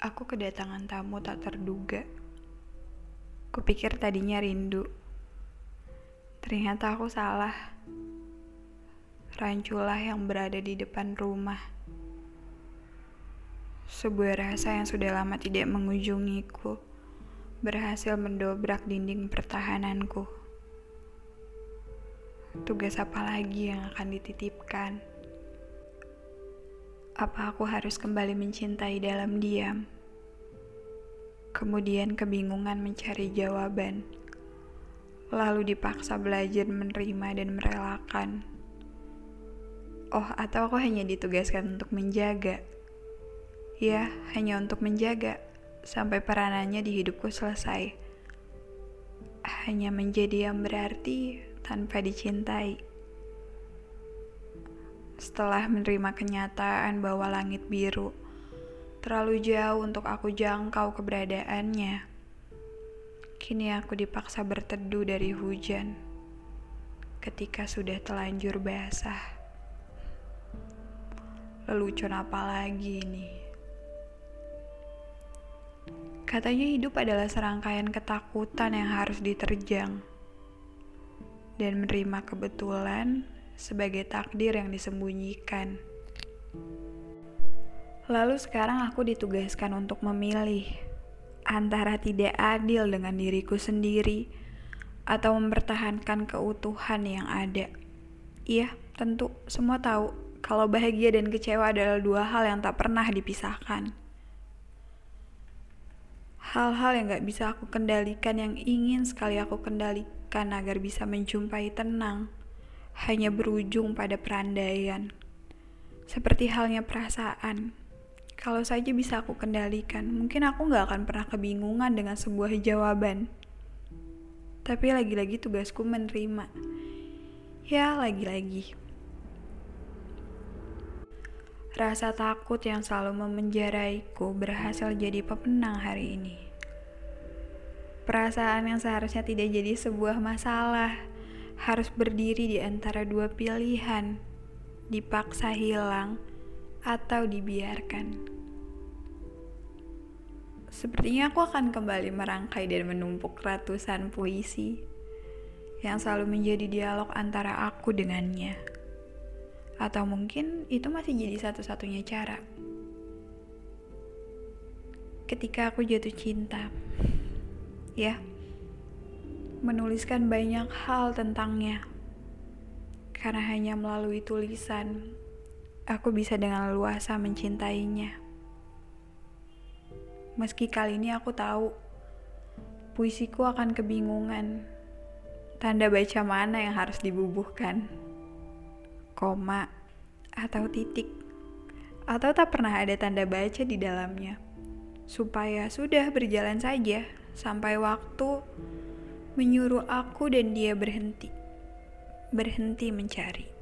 Aku kedatangan tamu tak terduga. Kupikir tadinya rindu. Ternyata aku salah. Ranculah yang berada di depan rumah. Sebuah rasa yang sudah lama tidak mengunjungiku berhasil mendobrak dinding pertahananku. Tugas apa lagi yang akan dititipkan? Apa aku harus kembali mencintai dalam diam? Kemudian kebingungan mencari jawaban, lalu dipaksa belajar menerima dan merelakan. Oh, atau aku hanya ditugaskan untuk menjaga? Ya, hanya untuk menjaga sampai peranannya di hidupku selesai. Hanya menjadi yang berarti tanpa dicintai. Setelah menerima kenyataan bahwa langit biru terlalu jauh untuk aku jangkau keberadaannya, kini aku dipaksa berteduh dari hujan ketika sudah telanjur basah. Lelucon apa lagi ini? Katanya hidup adalah serangkaian ketakutan yang harus diterjang dan menerima kebetulan sebagai takdir yang disembunyikan. Lalu sekarang aku ditugaskan untuk memilih antara tidak adil dengan diriku sendiri atau mempertahankan keutuhan yang ada. Iya, tentu semua tahu kalau bahagia dan kecewa adalah dua hal yang tak pernah dipisahkan. Hal-hal yang gak bisa aku kendalikan yang ingin sekali aku kendalikan agar bisa menjumpai tenang hanya berujung pada perandaian. Seperti halnya perasaan. Kalau saja bisa aku kendalikan, mungkin aku gak akan pernah kebingungan dengan sebuah jawaban. Tapi lagi-lagi tugasku menerima. Ya, lagi-lagi. Rasa takut yang selalu memenjaraiku berhasil jadi pemenang hari ini. Perasaan yang seharusnya tidak jadi sebuah masalah harus berdiri di antara dua pilihan, dipaksa hilang atau dibiarkan. Sepertinya aku akan kembali merangkai dan menumpuk ratusan puisi yang selalu menjadi dialog antara aku dengannya. Atau mungkin itu masih jadi satu-satunya cara. Ketika aku jatuh cinta, ya menuliskan banyak hal tentangnya. Karena hanya melalui tulisan, aku bisa dengan luasa mencintainya. Meski kali ini aku tahu, puisiku akan kebingungan. Tanda baca mana yang harus dibubuhkan? Koma atau titik? Atau tak pernah ada tanda baca di dalamnya? Supaya sudah berjalan saja sampai waktu menyuruh aku dan dia berhenti, berhenti mencari.